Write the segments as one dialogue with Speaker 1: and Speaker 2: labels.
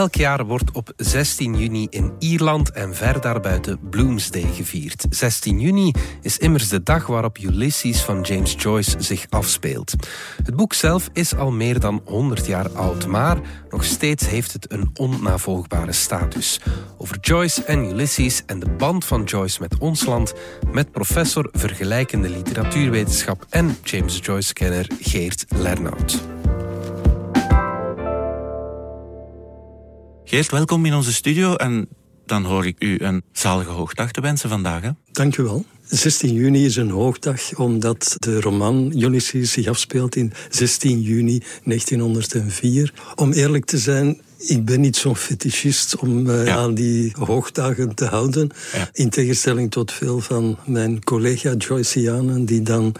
Speaker 1: Elk jaar wordt op 16 juni in Ierland en ver daarbuiten Bloomsday gevierd. 16 juni is immers de dag waarop Ulysses van James Joyce zich afspeelt. Het boek zelf is al meer dan 100 jaar oud, maar nog steeds heeft het een onnavolgbare status. Over Joyce en Ulysses en de band van Joyce met ons land, met professor vergelijkende literatuurwetenschap en James Joyce-kenner Geert Lernout.
Speaker 2: Geert, welkom in onze studio en dan hoor ik u een zalige hoogdag te wensen vandaag.
Speaker 3: Dank u wel. 16 juni is een hoogdag omdat de roman Ulysses zich afspeelt in 16 juni 1904. Om eerlijk te zijn, ik ben niet zo'n fetischist om uh, aan die hoogdagen te houden. In tegenstelling tot veel van mijn collega Joyceanen... die dan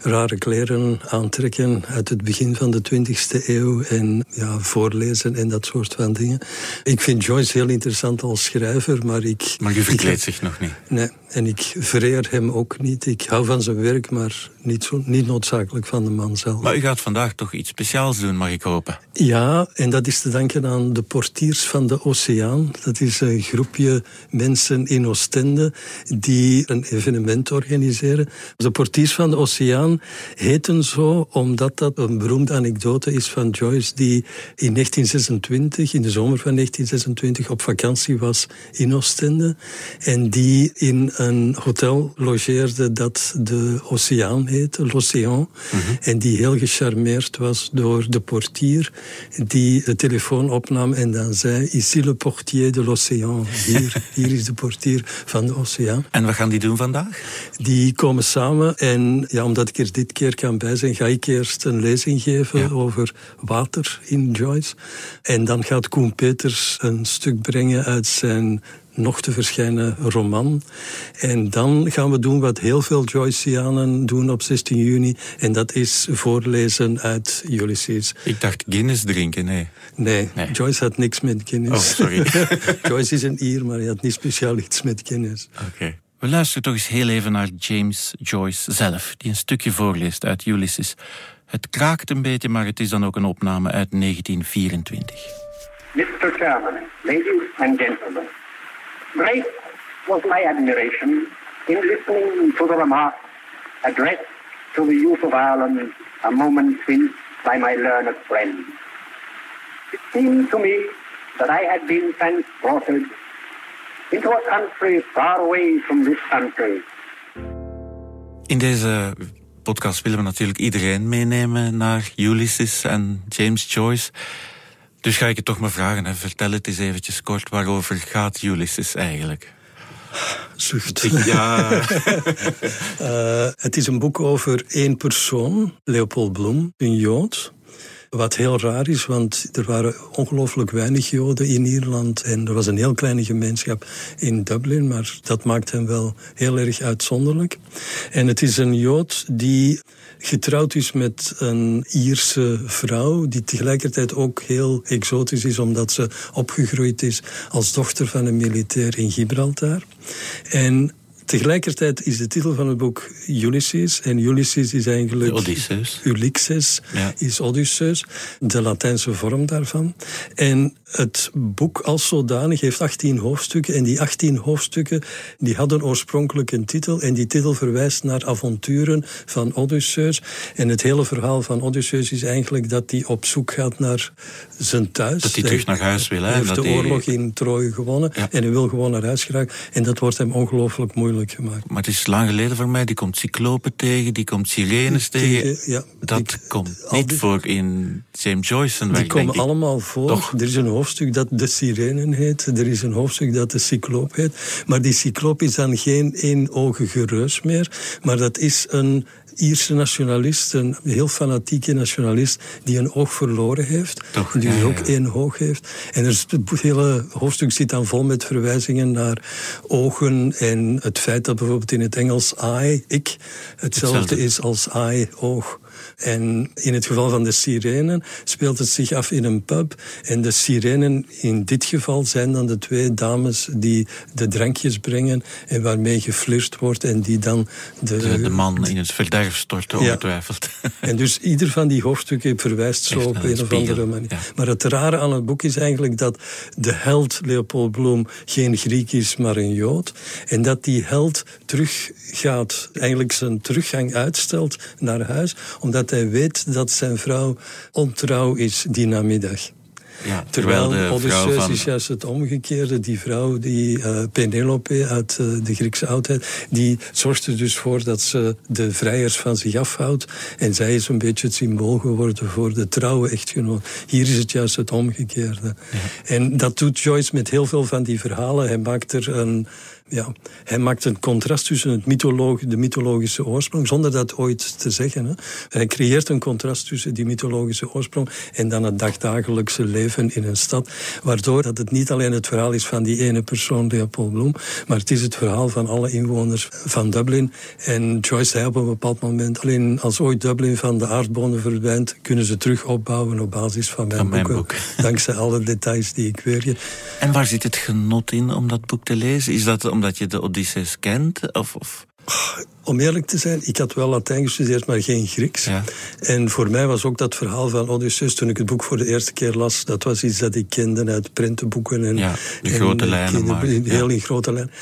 Speaker 3: rare kleren aantrekken uit het begin van de 20e eeuw... en ja, voorlezen en dat soort van dingen. Ik vind Joyce heel interessant als schrijver, maar ik...
Speaker 2: Maar u verkleedt zich nog niet?
Speaker 3: Nee, en ik vereer hem ook niet. Ik hou van zijn werk, maar niet, zo, niet noodzakelijk van de man zelf.
Speaker 2: Maar u gaat vandaag toch iets speciaals doen, mag ik hopen?
Speaker 3: Ja, en dat is te danken aan de portiers van de Oceaan. Dat is een groepje mensen in Oostende die een evenement organiseren. De portiers van de Oceaan heten zo omdat dat een beroemde anekdote is van Joyce die in 1926, in de zomer van 1926, op vakantie was in Oostende en die in een hotel logeerde dat de Oceaan heette, l'Océan, mhm. en die heel gecharmeerd was door de portier die de telefoon opnam en dan zei, ici le portier de l'Océan. Hier, hier is de portier van de Oceaan.
Speaker 2: En wat gaan die doen vandaag?
Speaker 3: Die komen samen en ja, omdat ik er dit keer kan bij zijn, ga ik eerst een lezing geven over water in Joyce. En dan gaat Koen Peters een stuk brengen uit zijn nog te verschijnen roman. En dan gaan we doen wat heel veel Joyceanen doen op 16 juni. En dat is voorlezen uit Ulysses.
Speaker 2: Ik dacht Guinness drinken, nee.
Speaker 3: Nee, Joyce had niks met Guinness.
Speaker 2: Oh, sorry.
Speaker 3: Joyce is een Ier, maar hij had niet speciaal iets met Guinness.
Speaker 2: Oké. We luisteren toch eens heel even naar James Joyce zelf, die een stukje voorleest uit Ulysses. Het kraakt een beetje, maar het is dan ook een opname uit 1924.
Speaker 4: Mr. Chairman, ladies and gentlemen. Great was my admiration in listening to the remark addressed to the youth of Ireland a moment since by my learned friend. It seemed to me that I had been transported into a country far away from this country.
Speaker 2: In deze podcast willen we natuurlijk iedereen meenemen naar Ulysses en James Joyce. Dus ga ik het toch maar vragen. Hè. Vertel het eens eventjes kort. Waarover gaat Ulysses eigenlijk?
Speaker 3: Zucht.
Speaker 2: Ja.
Speaker 3: uh, het is een boek over één persoon, Leopold Bloem, een Jood. Wat heel raar is, want er waren ongelooflijk weinig Joden in Ierland. En er was een heel kleine gemeenschap in Dublin, maar dat maakt hem wel heel erg uitzonderlijk. En het is een Jood die getrouwd is met een Ierse vrouw, die tegelijkertijd ook heel exotisch is, omdat ze opgegroeid is als dochter van een militair in Gibraltar. En Tegelijkertijd is de titel van het boek Ulysses. En Ulysses is eigenlijk...
Speaker 2: Odysseus.
Speaker 3: Ulysses is Odysseus. De Latijnse vorm daarvan. En het boek als zodanig heeft 18 hoofdstukken. En die 18 hoofdstukken die hadden oorspronkelijk een titel. En die titel verwijst naar avonturen van Odysseus. En het hele verhaal van Odysseus is eigenlijk dat hij op zoek gaat naar zijn thuis.
Speaker 2: Dat hij terug naar huis wil.
Speaker 3: Hij heeft de oorlog in Troje gewonnen. En hij wil gewoon naar huis geraken. En dat wordt hem ongelooflijk moeilijk gemaakt.
Speaker 2: Maar het is lang geleden voor mij. Die komt cyclopen tegen, die komt sirenes tegen. Ja, dat komt niet voor in James Joyce.
Speaker 3: Die komen allemaal voor. Toch? Er is een hoofdstuk dat de sirenen heet. Er is een hoofdstuk dat de cycloop heet. Maar die cycloop is dan geen eenogige reus meer. Maar dat is een Ierse nationalist, een heel fanatieke nationalist, die een oog verloren heeft.
Speaker 2: Toch,
Speaker 3: die dus ook één oog heeft. En er, het hele hoofdstuk zit dan vol met verwijzingen naar ogen en het feit dat bijvoorbeeld in het Engels I, ik, hetzelfde, hetzelfde. is als I, oog. En in het geval van de sirenen speelt het zich af in een pub. En de sirenen in dit geval zijn dan de twee dames die de drankjes brengen en waarmee geflirt wordt en die dan
Speaker 2: de... De, man in het verderf stort, ongetwijfeld.
Speaker 3: En dus ieder van die hoofdstukken verwijst zo op een of andere manier. Maar het rare aan het boek is eigenlijk dat de held Leopold Bloem geen Griek is, maar een Jood. En dat die held teruggaat, eigenlijk zijn teruggang uitstelt naar huis, omdat hij weet dat zijn vrouw ontrouw is die namiddag. Ja, terwijl, terwijl Odysseus van... is juist het omgekeerde. Die vrouw, die uh, Penelope uit uh, de Griekse oudheid, die zorgt er dus voor dat ze de vrijers van zich afhoudt. En zij is een beetje het symbool geworden voor de trouwe echtgenoot. Hier is het juist het omgekeerde. Ja. En dat doet Joyce met heel veel van die verhalen. Hij maakt er een ja, hij maakt een contrast tussen het mytholoog, de mythologische oorsprong, zonder dat ooit te zeggen. Hè. Hij creëert een contrast tussen die mythologische oorsprong en dan het dagdagelijkse leven in een stad, waardoor dat het niet alleen het verhaal is van die ene persoon, Leopold Bloem, maar het is het verhaal van alle inwoners van Dublin. En Joyce zei op een bepaald moment, alleen als ooit Dublin van de aardbonen verdwijnt, kunnen ze terug opbouwen op basis van mijn,
Speaker 2: van
Speaker 3: boeken. Dankzij alle details die ik weer...
Speaker 2: En waar zit het genot in om dat boek te lezen? Is dat omdat je de Odysseus kent? Of, of?
Speaker 3: Om eerlijk te zijn, ik had wel Latijn gestudeerd, maar geen Grieks. Ja. En voor mij was ook dat verhaal van Odysseus, toen ik het boek voor de eerste keer las, dat was iets dat ik kende uit prentenboeken. En,
Speaker 2: ja, de grote lijnen. Maar,
Speaker 3: heel in grote lijnen.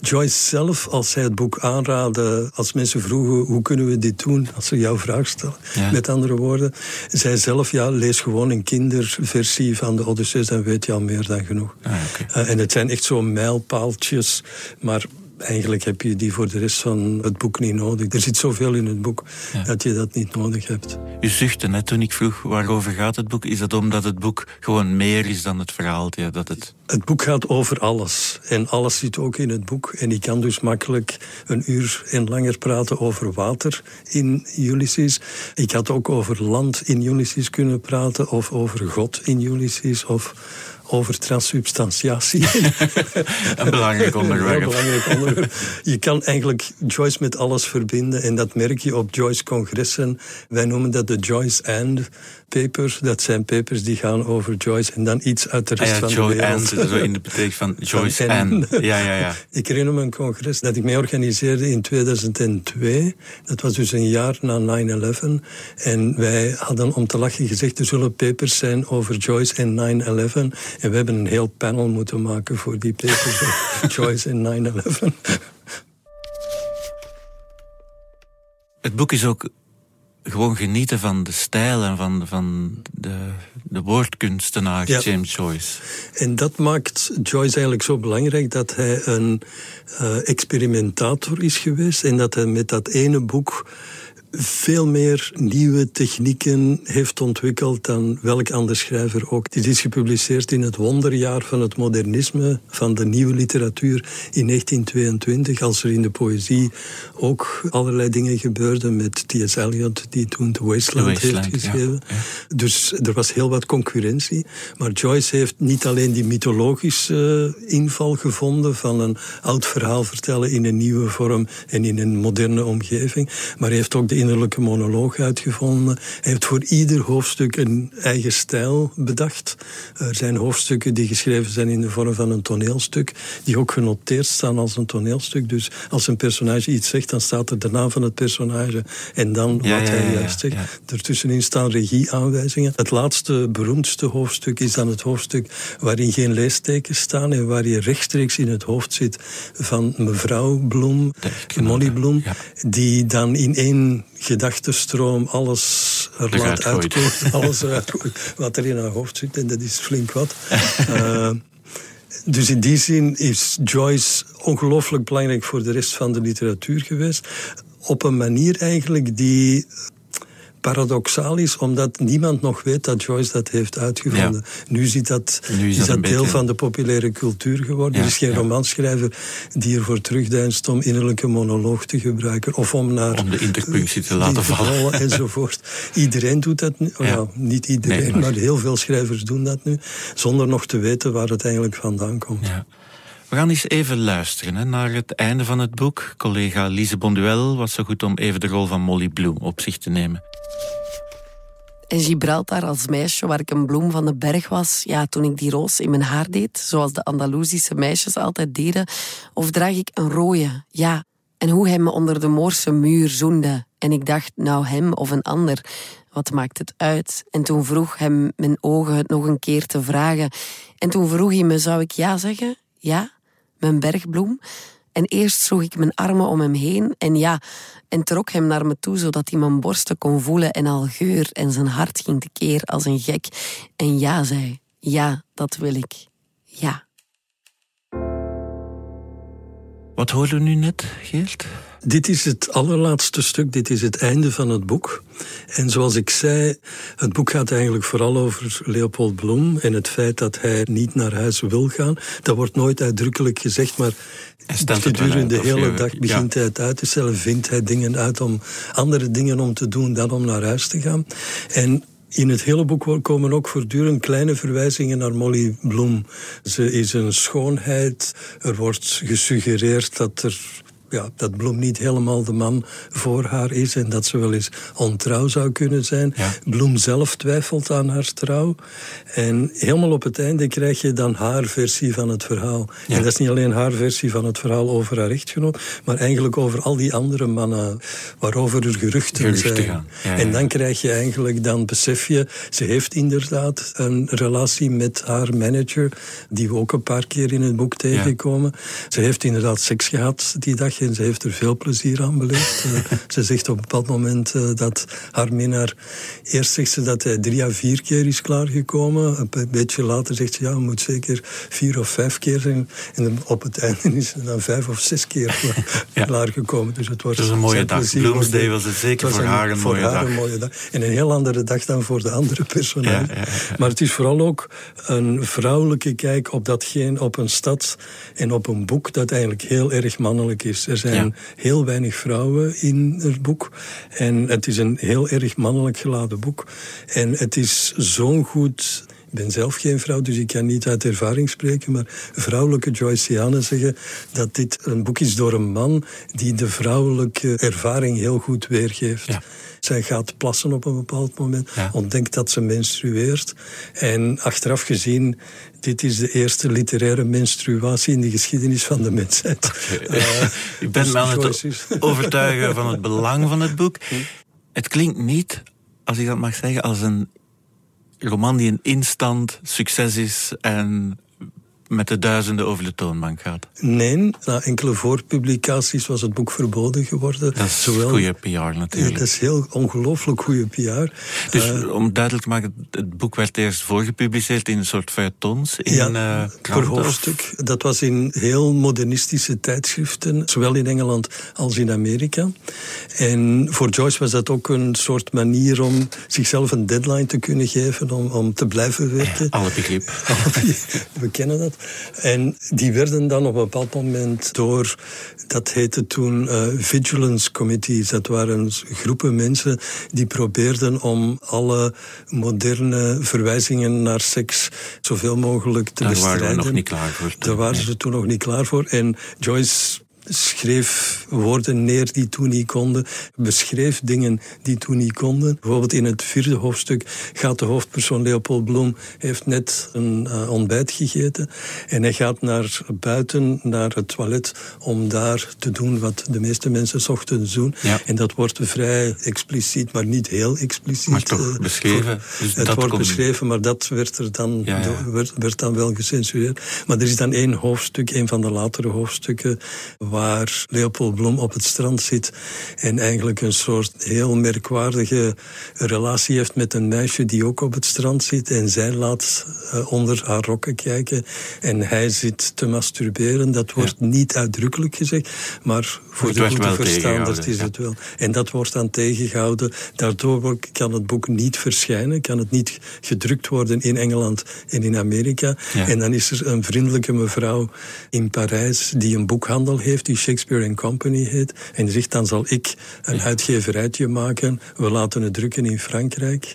Speaker 3: Joyce zelf, als zij het boek aanraadde, als mensen vroegen hoe kunnen we dit doen, als ze jouw vraag stellen, met andere woorden, zij zelf, ja, lees gewoon een kinderversie van de Odysseus, dan weet je al meer dan genoeg.
Speaker 2: Ah, okay.
Speaker 3: uh, en het zijn echt zo mijlpaaltjes, maar eigenlijk heb je die voor de rest van het boek niet nodig. Er zit zoveel in het boek dat je dat niet nodig hebt.
Speaker 2: U zuchtte net toen ik vroeg waarover gaat het boek. Is dat omdat het boek gewoon meer is dan het verhaal? Ja, dat het...
Speaker 3: het boek gaat over alles. En alles zit ook in het boek. En ik kan dus makkelijk een uur en langer praten over water in Ulysses. Ik had ook over land in Ulysses kunnen praten. Of over God in Ulysses. Of over transsubstantiatie.
Speaker 2: een belangrijk onderwerp.
Speaker 3: Een belangrijk onderwerp. Je kan eigenlijk Joyce met alles verbinden en dat merk je op Joyce-congressen. Wij noemen dat de Joyce and papers. Dat zijn papers die gaan over Joyce en dan iets uit de rest
Speaker 2: ah
Speaker 3: van
Speaker 2: Joy
Speaker 3: de wereld.
Speaker 2: Zo in de betekenis van Joyce en. and. Ja, ja, ja.
Speaker 3: Ik herinner me een congres dat ik mee organiseerde in 2002. Dat was dus een jaar na 9-11. En wij hadden om te lachen gezegd, er zullen papers zijn over Joyce en 9-11. En we hebben een heel panel moeten maken voor die papers over Joyce en 9-11.
Speaker 2: Het boek is ook gewoon genieten van de stijl en van, van de, de woordkunstenaar ja. James Joyce.
Speaker 3: En dat maakt Joyce eigenlijk zo belangrijk dat hij een uh, experimentator is geweest en dat hij met dat ene boek veel meer nieuwe technieken heeft ontwikkeld dan welk ander schrijver ook. Dit is gepubliceerd in het wonderjaar van het modernisme, van de nieuwe literatuur in 1922, als er in de poëzie ook allerlei dingen gebeurden met T.S. Eliot, die toen The Wasteland, heeft geschreven. Dus er was heel wat concurrentie. Maar Joyce heeft niet alleen die mythologische inval gevonden van een oud verhaal vertellen in een nieuwe vorm en in een moderne omgeving, maar hij heeft ook de innerlijke monoloog uitgevonden. Hij heeft voor ieder hoofdstuk een eigen stijl bedacht. Er zijn hoofdstukken die geschreven zijn in de vorm van een toneelstuk, die ook genoteerd staan als een toneelstuk. Dus als een personage iets zegt, dan staat er de naam van het personage en dan wat hij juist zegt. Ertussenin staan regieaanwijzingen. Het laatste, beroemdste hoofdstuk is dan het hoofdstuk waarin geen leestekens staan en waar je rechtstreeks in het hoofd zit van mevrouw Bloem, Molly Bloem, die dan in één gedachtenstroom alles er laat uitkomen. Alles eruit wat er in haar hoofd zit. En dat is flink wat. uh, dus in die zin is Joyce ongelooflijk belangrijk voor de rest van de literatuur geweest. Op een manier eigenlijk die paradoxaal is, omdat niemand nog weet dat Joyce dat heeft uitgevonden. Nu, zit dat, nu is, dat, dat deel van de populaire cultuur geworden. er is geen ja. romanschrijver die ervoor terugdeinst om innerlijke monoloog te gebruiken. Of om naar...
Speaker 2: Om de interpunctie te laten vallen.
Speaker 3: enzovoort. Iedereen doet dat nu. Nou, niet iedereen, nee, maar... maar... heel veel schrijvers doen dat nu. Zonder nog te weten waar het eigenlijk vandaan komt.
Speaker 2: We gaan eens even luisteren naar het einde van het boek. Collega Lise Bonduel was zo goed om even de rol van Molly Bloom op zich te nemen.
Speaker 5: In Gibraltar als meisje, waar ik een bloem van de berg was, ja, toen ik die roos in mijn haar deed, zoals de Andalusische meisjes altijd deden, of draag ik een rode, ja. En hoe hij me onder de Moorse muur zoende. En ik dacht, nou hem of een ander, wat maakt het uit? En toen vroeg hem mijn ogen het nog een keer te vragen. En toen vroeg hij me, zou ik ja zeggen? Ja, mijn bergbloem. En eerst sloeg ik mijn armen om hem heen en ja, en trok hem naar me toe zodat hij mijn borsten kon voelen en al geur en zijn hart ging tekeer als een gek. En ja zei, ja, dat wil ik. Ja.
Speaker 2: Wat hoorden we nu net, Geert?
Speaker 3: Dit is het allerlaatste stuk, dit is het einde van het boek. En zoals ik zei, het boek gaat eigenlijk vooral over Leopold Bloem en het feit dat hij niet naar huis wil gaan. Dat wordt nooit uitdrukkelijk gezegd, maar gedurende de hele dag begint hij het uit te stellen, vindt hij dingen uit om andere dingen om te doen dan om naar huis te gaan. En in het hele boek komen ook voortdurend kleine verwijzingen naar Molly Bloem. Ze is een schoonheid. Er wordt gesuggereerd dat er ja, dat Bloem niet helemaal de man voor haar is en dat ze wel eens ontrouw zou kunnen zijn. Bloem zelf twijfelt aan haar trouw. En helemaal op het einde krijg je dan haar versie van het verhaal. En dat is niet alleen haar versie van het verhaal over haar echtgenoot, maar eigenlijk over al die andere mannen waarover er geruchten, geruchten zijn. En dan krijg je eigenlijk, dan besef je, ze heeft inderdaad een relatie met haar manager, die we ook een paar keer in het boek tegenkomen. Ze heeft inderdaad seks gehad die dag en ze heeft er veel plezier aan beleefd. Eh, ze zegt op een bepaald moment uh, dat haar minnaar... Eerst zegt ze dat hij drie à vier keer is klaargekomen. Een beetje later zegt ze, ja, het moet zeker vier of vijf keer zijn. En op het einde is ze dan vijf of zes keer ja. klaargekomen. Dus het wordt
Speaker 2: een mooie dag. Bloomsday was het zeker voor haar, een, mooie, dag.
Speaker 3: een mooie dag. En een heel andere dag dan voor de andere personages. Ja, maar het is vooral ook een vrouwelijke kijk op datgene, op een stad en op een boek dat eigenlijk heel erg mannelijk is. Er zijn heel weinig vrouwen in het boek. En het is een heel erg mannelijk geladen boek. En het is zo'n goed... Ik ben zelf geen vrouw, dus ik kan niet uit ervaring spreken. Maar vrouwelijke Joyceanen zeggen dat dit een boek is door een man die de vrouwelijke ervaring heel goed weergeeft. Ja. Zij gaat plassen op een bepaald moment, ontdekt dat ze menstrueert. En achteraf gezien, dit is de eerste literaire menstruatie in de geschiedenis van de mensheid.
Speaker 2: Okay. Uh, Ik ben me aan het overtuigen van het belang van het boek. Hm. Het klinkt niet, als ik dat mag zeggen, als een roman die een instant succes is en met de duizenden over de toonbank gaat?
Speaker 3: Nee, na enkele voorpublicaties was het boek verboden geworden.
Speaker 2: Dat is Zowel, goede PR natuurlijk.
Speaker 3: dat is heel ongelooflijk goede PR.
Speaker 2: Dus uh, om duidelijk te maken, het boek werd eerst voorgepubliceerd in een soort feuilletons? In
Speaker 3: ja, uh, per hoofdstuk. Dat was in heel modernistische tijdschriften, zowel in Engeland als in Amerika. En voor Joyce was dat ook een soort manier om zichzelf een deadline te kunnen geven, om, om te blijven werken.
Speaker 2: Ja, alle begrip.
Speaker 3: We kennen dat. En die werden dan op een bepaald moment door, dat heette toen uh, vigilance committees. Dat waren groepen mensen die probeerden om alle moderne verwijzingen naar seks zoveel mogelijk te
Speaker 2: Daar
Speaker 3: bestrijden.
Speaker 2: Daar waren we nog niet klaar voor.
Speaker 3: Daar waren ze toen nog niet klaar voor. En Joyce schreef woorden neer die toen niet konden, beschreef dingen die toen niet konden. Bijvoorbeeld in het vierde hoofdstuk gaat de hoofdpersoon Leopold Bloem heeft net een uh, ontbijt gegeten en hij gaat naar buiten, naar het toilet, om daar te doen wat de meeste mensen ochtends doen.
Speaker 2: Ja.
Speaker 3: En dat wordt vrij expliciet, maar niet heel expliciet.
Speaker 2: Maar toch uh, beschreven.
Speaker 3: Dus het wordt kon... beschreven, maar dat werd er dan, ja, ja. Werd, werd, dan wel gecensureerd. Maar er is dan één hoofdstuk, een van de latere hoofdstukken, waar Leopold Bloem op het strand zit en eigenlijk een soort heel merkwaardige relatie heeft met een meisje die ook op het strand zit en zij laat uh, onder haar rokken kijken en hij zit te masturberen. Dat wordt ja. niet uitdrukkelijk gezegd, maar voor de goede verstaanders is ja. het wel. En dat wordt dan tegengehouden. Daardoor kan het boek niet verschijnen, kan het niet gedrukt worden in Engeland en in Amerika.
Speaker 2: Ja.
Speaker 3: En dan is er een vriendelijke mevrouw in Parijs die een boekhandel heeft die Shakespeare Company heet. En die zegt, dan zal ik een uitgeverijtje maken. We laten het drukken in Frankrijk.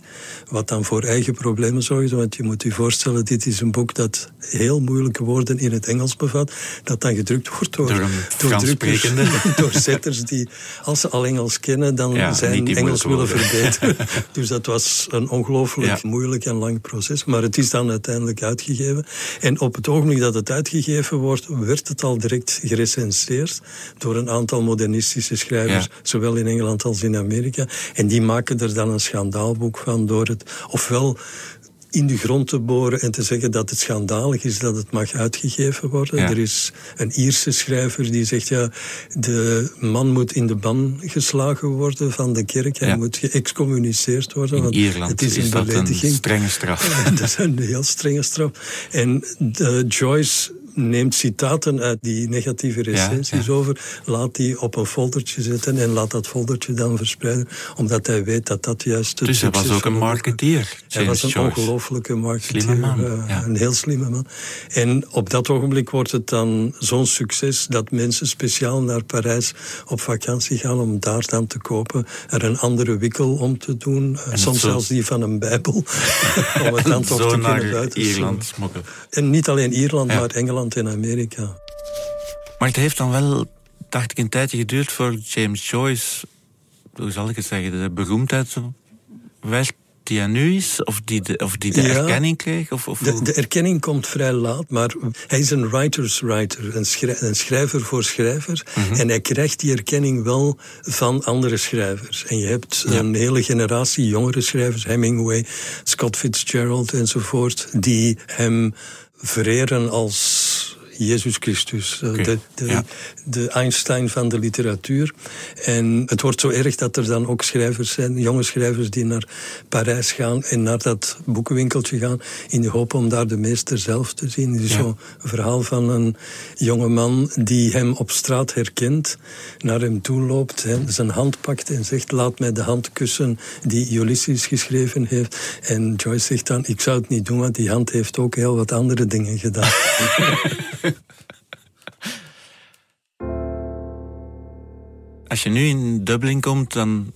Speaker 3: Wat dan voor eigen problemen zorgt. Want je moet je voorstellen, dit is een boek dat heel moeilijke woorden in het Engels bevat. Dat dan gedrukt wordt door,
Speaker 2: door,
Speaker 3: door drukkers, door zetters die, als ze al Engels kennen, dan zijn Engels willen verbeteren. dus dat was een ongelooflijk moeilijk en lang proces. Maar het is dan uiteindelijk uitgegeven. En op het ogenblik dat het uitgegeven wordt, werd het al direct gerecenseerd door een aantal modernistische schrijvers, zowel in Engeland als in Amerika. En die maken er dan een schandaalboek van door het ofwel in de grond te boren en te zeggen dat het schandalig is dat het mag uitgegeven worden. Er is een Ierse schrijver die zegt, ja, de man moet in de ban geslagen worden van de kerk. Hij moet geëxcommuniceerd worden.
Speaker 2: In want Ierland het is, een belediging. een strenge straf.
Speaker 3: dat is een heel strenge straf. En de Joyce neemt citaten uit die negatieve recensies over, laat die op een foldertje zetten en laat dat foldertje dan verspreiden, omdat hij weet dat dat juist
Speaker 2: het Dus hij was ook een marketeer.
Speaker 3: Hij was een ongelofelijke marketeer. Man, uh, Een heel slimme man. En op dat ogenblik wordt het dan zo'n succes dat mensen speciaal naar Parijs op vakantie gaan om daar dan te kopen, er een andere wikkel om te doen, uh, soms zelfs die van een bijbel, om het dan toch te kunnen buiten
Speaker 2: Ierland.
Speaker 3: En niet alleen Ierland, maar Engeland in Amerika.
Speaker 2: Maar het heeft dan wel, dacht ik, een tijdje geduurd voor James Joyce, hoe zal ik het zeggen, de beroemdheid werd die er nu is? Of die de, of die de erkenning kreeg? Of, of
Speaker 3: de, de, erkenning komt vrij laat, maar hij is een writer's writer, een, een schrijver voor schrijver. Mhm. En hij krijgt die erkenning wel van andere schrijvers. En je hebt een hele generatie jongere schrijvers, Hemingway, Scott Fitzgerald enzovoort, die hem vereren als Jezus Christus, eh, de, de, de, Einstein van de literatuur. En het wordt zo erg dat er dan ook schrijvers zijn, jonge schrijvers, die naar Parijs gaan en naar dat boekenwinkeltje gaan in de hoop om daar de meester zelf te zien. Het is ja. zo'n verhaal van een jonge man die hem op straat herkent, naar hem toe loopt, hem zijn hand pakt en zegt: Laat mij de hand kussen die Ulysses geschreven heeft. En Joyce zegt dan: Ik zou het niet doen, want die hand heeft ook heel wat andere dingen gedaan.
Speaker 2: Als je nu in Dublin komt, dan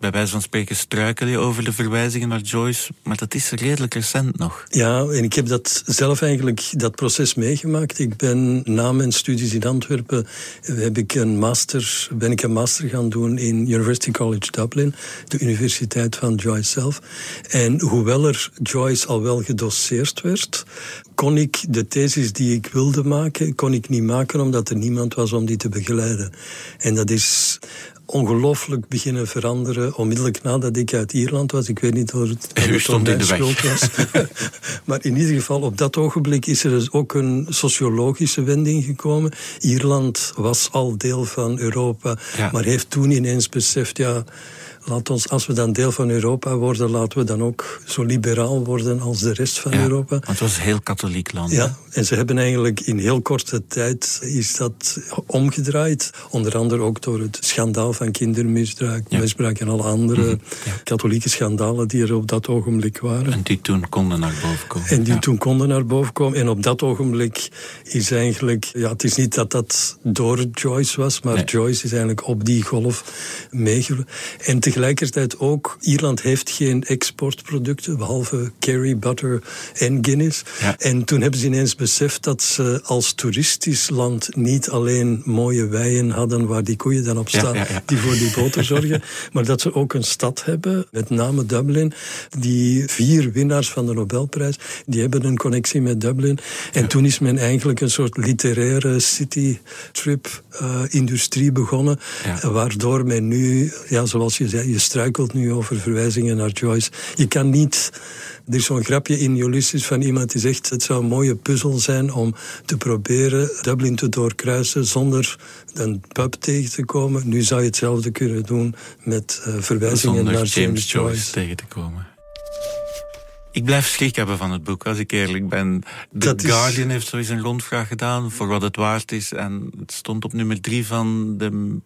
Speaker 2: bij wijze van spreken struikel je over de verwijzingen naar Joyce, maar dat is redelijk recent nog.
Speaker 3: Ja, en ik heb dat zelf eigenlijk, dat proces meegemaakt. Ik ben na mijn studies in Antwerpen, heb ik een master, ben ik een master gaan doen in University College Dublin, de universiteit van Joyce zelf. En hoewel er Joyce al wel gedoseerd werd, kon ik de thesis die ik wilde maken, kon ik niet maken omdat er niemand was om die te begeleiden. En dat is ongelooflijk beginnen veranderen onmiddellijk nadat ik uit Ierland was. Ik weet niet of het,
Speaker 2: of het stond in de schuld was.
Speaker 3: maar in ieder geval, op dat ogenblik is er dus ook een sociologische wending gekomen. Ierland was al deel van Europa, maar heeft toen ineens beseft, ja laat ons, als we dan deel van Europa worden, laten we dan ook zo liberaal worden als de rest van Europa. Want
Speaker 2: het was een heel katholiek land.
Speaker 3: Ja, en ze hebben eigenlijk in heel korte tijd is dat omgedraaid. Onder andere ook door het schandaal van kindermisbruik, misbruik en alle andere mhm. katholieke schandalen die er op dat ogenblik waren.
Speaker 2: En die toen konden naar boven komen.
Speaker 3: En die toen konden naar boven komen. En op dat ogenblik is eigenlijk, ja, het is niet dat dat door Joyce was, maar Joyce is eigenlijk op die golf meegevoerd. En tegelijkertijd ook, Ierland heeft geen exportproducten, behalve curry, butter en Guinness. En toen hebben ze ineens beseft dat ze als toeristisch land niet alleen mooie weien hadden waar die koeien dan op staan, die voor die boter zorgen, maar dat ze ook een stad hebben, met name Dublin. Die vier winnaars van de Nobelprijs, die hebben een connectie met Dublin. En toen is men eigenlijk een soort literaire city trip uh, industrie begonnen, waardoor men nu, ja, zoals je zei, je struikelt nu over verwijzingen naar Joyce. Je kan niet... Er is zo'n grapje in Ulysses van iemand die zegt... het zou een mooie puzzel zijn om te proberen Dublin te doorkruisen... zonder een pub tegen te komen. Nu zou je hetzelfde kunnen doen met uh, verwijzingen
Speaker 2: zonder
Speaker 3: naar James,
Speaker 2: Joyce. Joyce tegen te komen. Ik blijf schrik hebben van het boek, als ik eerlijk ben. The Guardian heeft sowieso een rondvraag gedaan voor wat het waard is. En het stond op nummer drie van de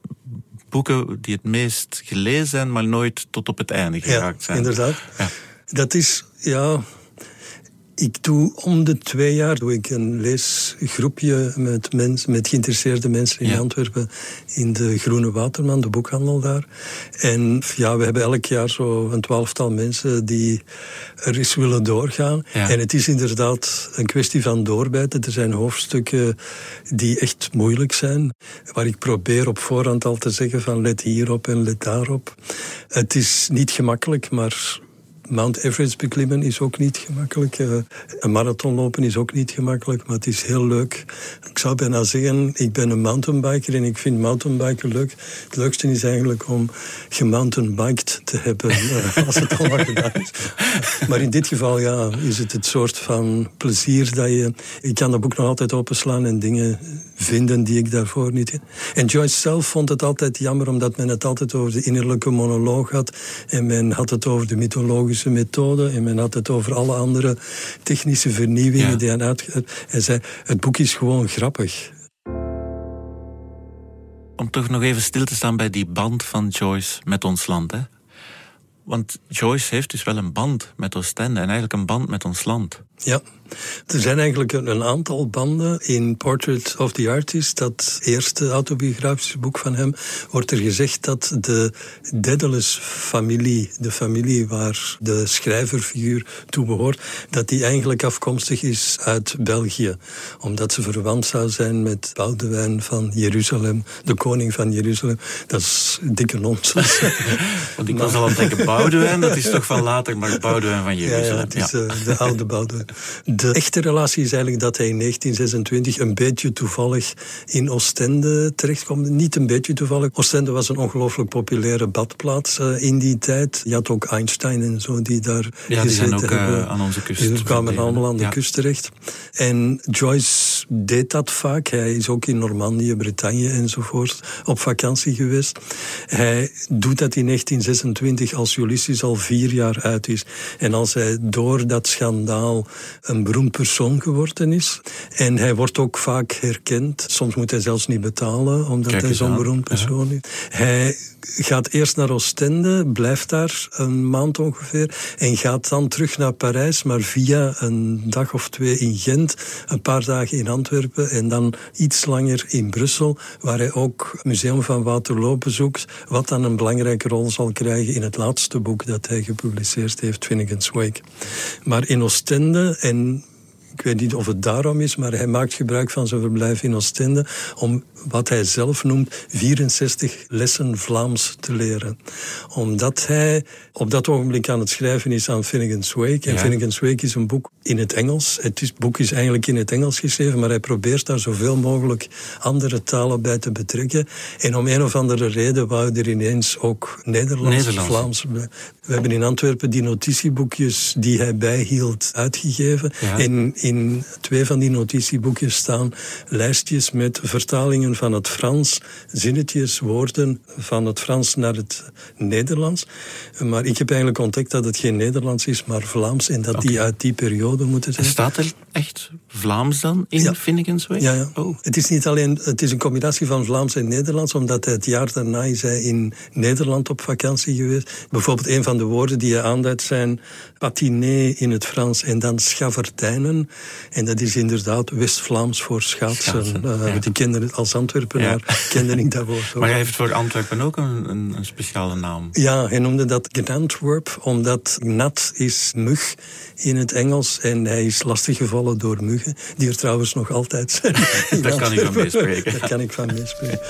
Speaker 2: boeken die het meest gelezen zijn, maar nooit tot op het einde geraakt
Speaker 3: ja,
Speaker 2: zijn.
Speaker 3: Inderdaad. Ja. Dat is, ja. Ik doe om de twee jaar doe ik een leesgroepje met, mensen, met geïnteresseerde mensen in Antwerpen in de Groene Waterman, de boekhandel daar. En ja, we hebben elk jaar zo een twaalftal mensen die er eens willen doorgaan. En het is inderdaad een kwestie van doorbijten. Er zijn hoofdstukken die echt moeilijk zijn, waar ik probeer op voorhand al te zeggen van let hierop en let daarop. Het is niet gemakkelijk, maar Mount Everest beklimmen is ook niet gemakkelijk. Uh, een marathon lopen is ook niet gemakkelijk, maar het is heel leuk. Ik zou bijna zeggen, ik ben een mountainbiker en ik vind mountainbiken leuk. Het leukste is eigenlijk om gemountainbiked te hebben, uh, als het allemaal gedaan is. Maar in dit geval ja, is het het soort van plezier dat je... Ik kan dat boek nog altijd openslaan en dingen vinden die ik daarvoor niet... En Joyce zelf vond het altijd jammer, omdat men het altijd over de innerlijke monoloog had. En men had het over de mythologische methode. En men had het over alle andere technische vernieuwingen die hij. Hij zei, het boek is gewoon grappig.
Speaker 2: Om toch nog even stil te staan bij die band van Joyce met ons land, hè? Want Joyce heeft dus wel een band met Oostende en eigenlijk een band met ons land.
Speaker 3: Ja, er zijn eigenlijk een aantal banden. In Portrait of the Artist, dat eerste autobiografische boek van hem, wordt er gezegd dat de Daedalus-familie, de familie waar de schrijverfiguur toe behoort, dat die eigenlijk afkomstig is uit België. Omdat ze verwant zou zijn met Boudewijn van Jeruzalem, de koning van Jeruzalem. Dat is dikke nonsens.
Speaker 2: Want ik was al aan het denken, Boudewijn, dat is toch van later, maar Boudewijn van Jeruzalem. Ja,
Speaker 3: ja het is. Uh, de oude Boudewijn. De echte relatie is eigenlijk dat hij in 1926 een beetje toevallig in Oostende terechtkomt. Niet een beetje toevallig. Oostende was een ongelooflijk populaire badplaats uh, in die tijd. Je had ook Einstein en zo die daar
Speaker 2: ja, die zijn ook uh, aan onze kust.
Speaker 3: Die kwamen allemaal aan de kust terecht. En Joyce deed dat vaak. Hij is ook in Normandië, Bretagne enzovoort op vakantie geweest. Hij doet dat in 1926 als Ulysses al vier jaar uit is. En als hij door dat schandaal een beroemd persoon geworden is. En hij wordt ook vaak herkend. Soms moet hij zelfs niet betalen, omdat hij zo'n beroemd persoon is. Hij gaat eerst naar Oostende, blijft daar een maand ongeveer en gaat dan terug naar Parijs, maar via een dag of twee in Gent, een paar dagen in Antwerpen en dan iets langer in Brussel, waar hij ook het Museum van Waterloo bezoekt, wat dan een belangrijke rol zal krijgen in het laatste boek dat hij gepubliceerd heeft, Finnegan's Wake. Maar in Oostende en ik weet niet of het daarom is, maar hij maakt gebruik van zijn verblijf in Oostende om wat hij zelf noemt 64 lessen Vlaams te leren. Omdat hij op dat ogenblik aan het schrijven is aan Finnegan's Wake. En Finnegan's Wake is een boek in het Engels. Het boek is eigenlijk in het Engels geschreven, maar hij probeert daar zoveel mogelijk andere talen bij te betrekken. En om een of andere reden wou er ineens ook Nederlands, Nederlands. Vlaams. We hebben in Antwerpen die notitieboekjes die hij bijhield uitgegeven. En in twee van die notitieboekjes staan lijstjes met vertalingen van het Frans, zinnetjes, woorden van het Frans naar het Nederlands. Maar ik heb eigenlijk ontdekt dat het geen Nederlands is, maar Vlaams. En dat die uit die periode moeten zijn.
Speaker 2: Staat er echt Vlaams dan in ja. Finnegan's Way?
Speaker 3: Ja, ja. Oh. Het is niet alleen, het is een combinatie van Vlaams en Nederlands, omdat hij het jaar daarna is hij in Nederland op vakantie geweest. Bijvoorbeeld een van de woorden die hij aanduidt zijn patiné in het Frans en dan schaverdijnen. En dat is inderdaad West-Vlaams voor schaatsen. schaatsen uh, Die kinderen als Antwerpenaar ja. kende ik dat woord.
Speaker 2: Maar hij heeft voor Antwerpen ook een, een, een speciale naam.
Speaker 3: Ja, hij noemde dat Gnantwerp, omdat nat is mug in het Engels. En hij is lastiggevallen door muggen, die er trouwens nog altijd zijn.
Speaker 2: Daar kan ik van meespreken.
Speaker 3: Daar kan ik van meespreken.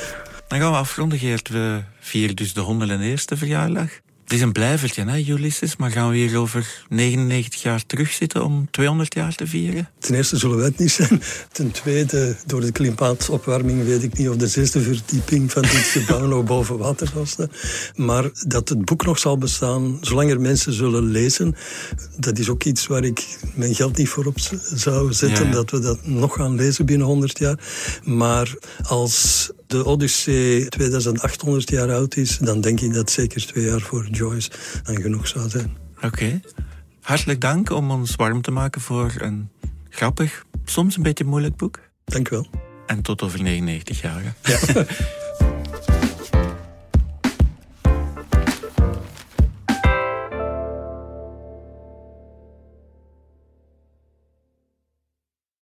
Speaker 2: Dan gaan we afronden, Geert. We vieren dus de 101 verjaardag. Het is een blijvertje, hè, Ulysses, maar gaan we hier over 99 jaar terugzitten om 200 jaar te vieren?
Speaker 3: Ten eerste zullen wij het niet zijn. Ten tweede, door de klimaatopwarming weet ik niet of de zesde verdieping van dit gebouw nog boven water zal staan. Maar dat het boek nog zal bestaan, zolang er mensen zullen lezen, dat is ook iets waar ik mijn geld niet voor op zou zetten, dat we dat nog gaan lezen binnen 100 jaar. Maar als de Odyssee 2800 jaar oud is, dan denk ik dat zeker twee jaar voor Joyce dan genoeg zou zijn.
Speaker 2: Oké. Hartelijk dank om ons warm te maken voor een grappig, soms een beetje moeilijk boek.
Speaker 3: Dank u wel.
Speaker 2: En tot over 99 jaar. Ja.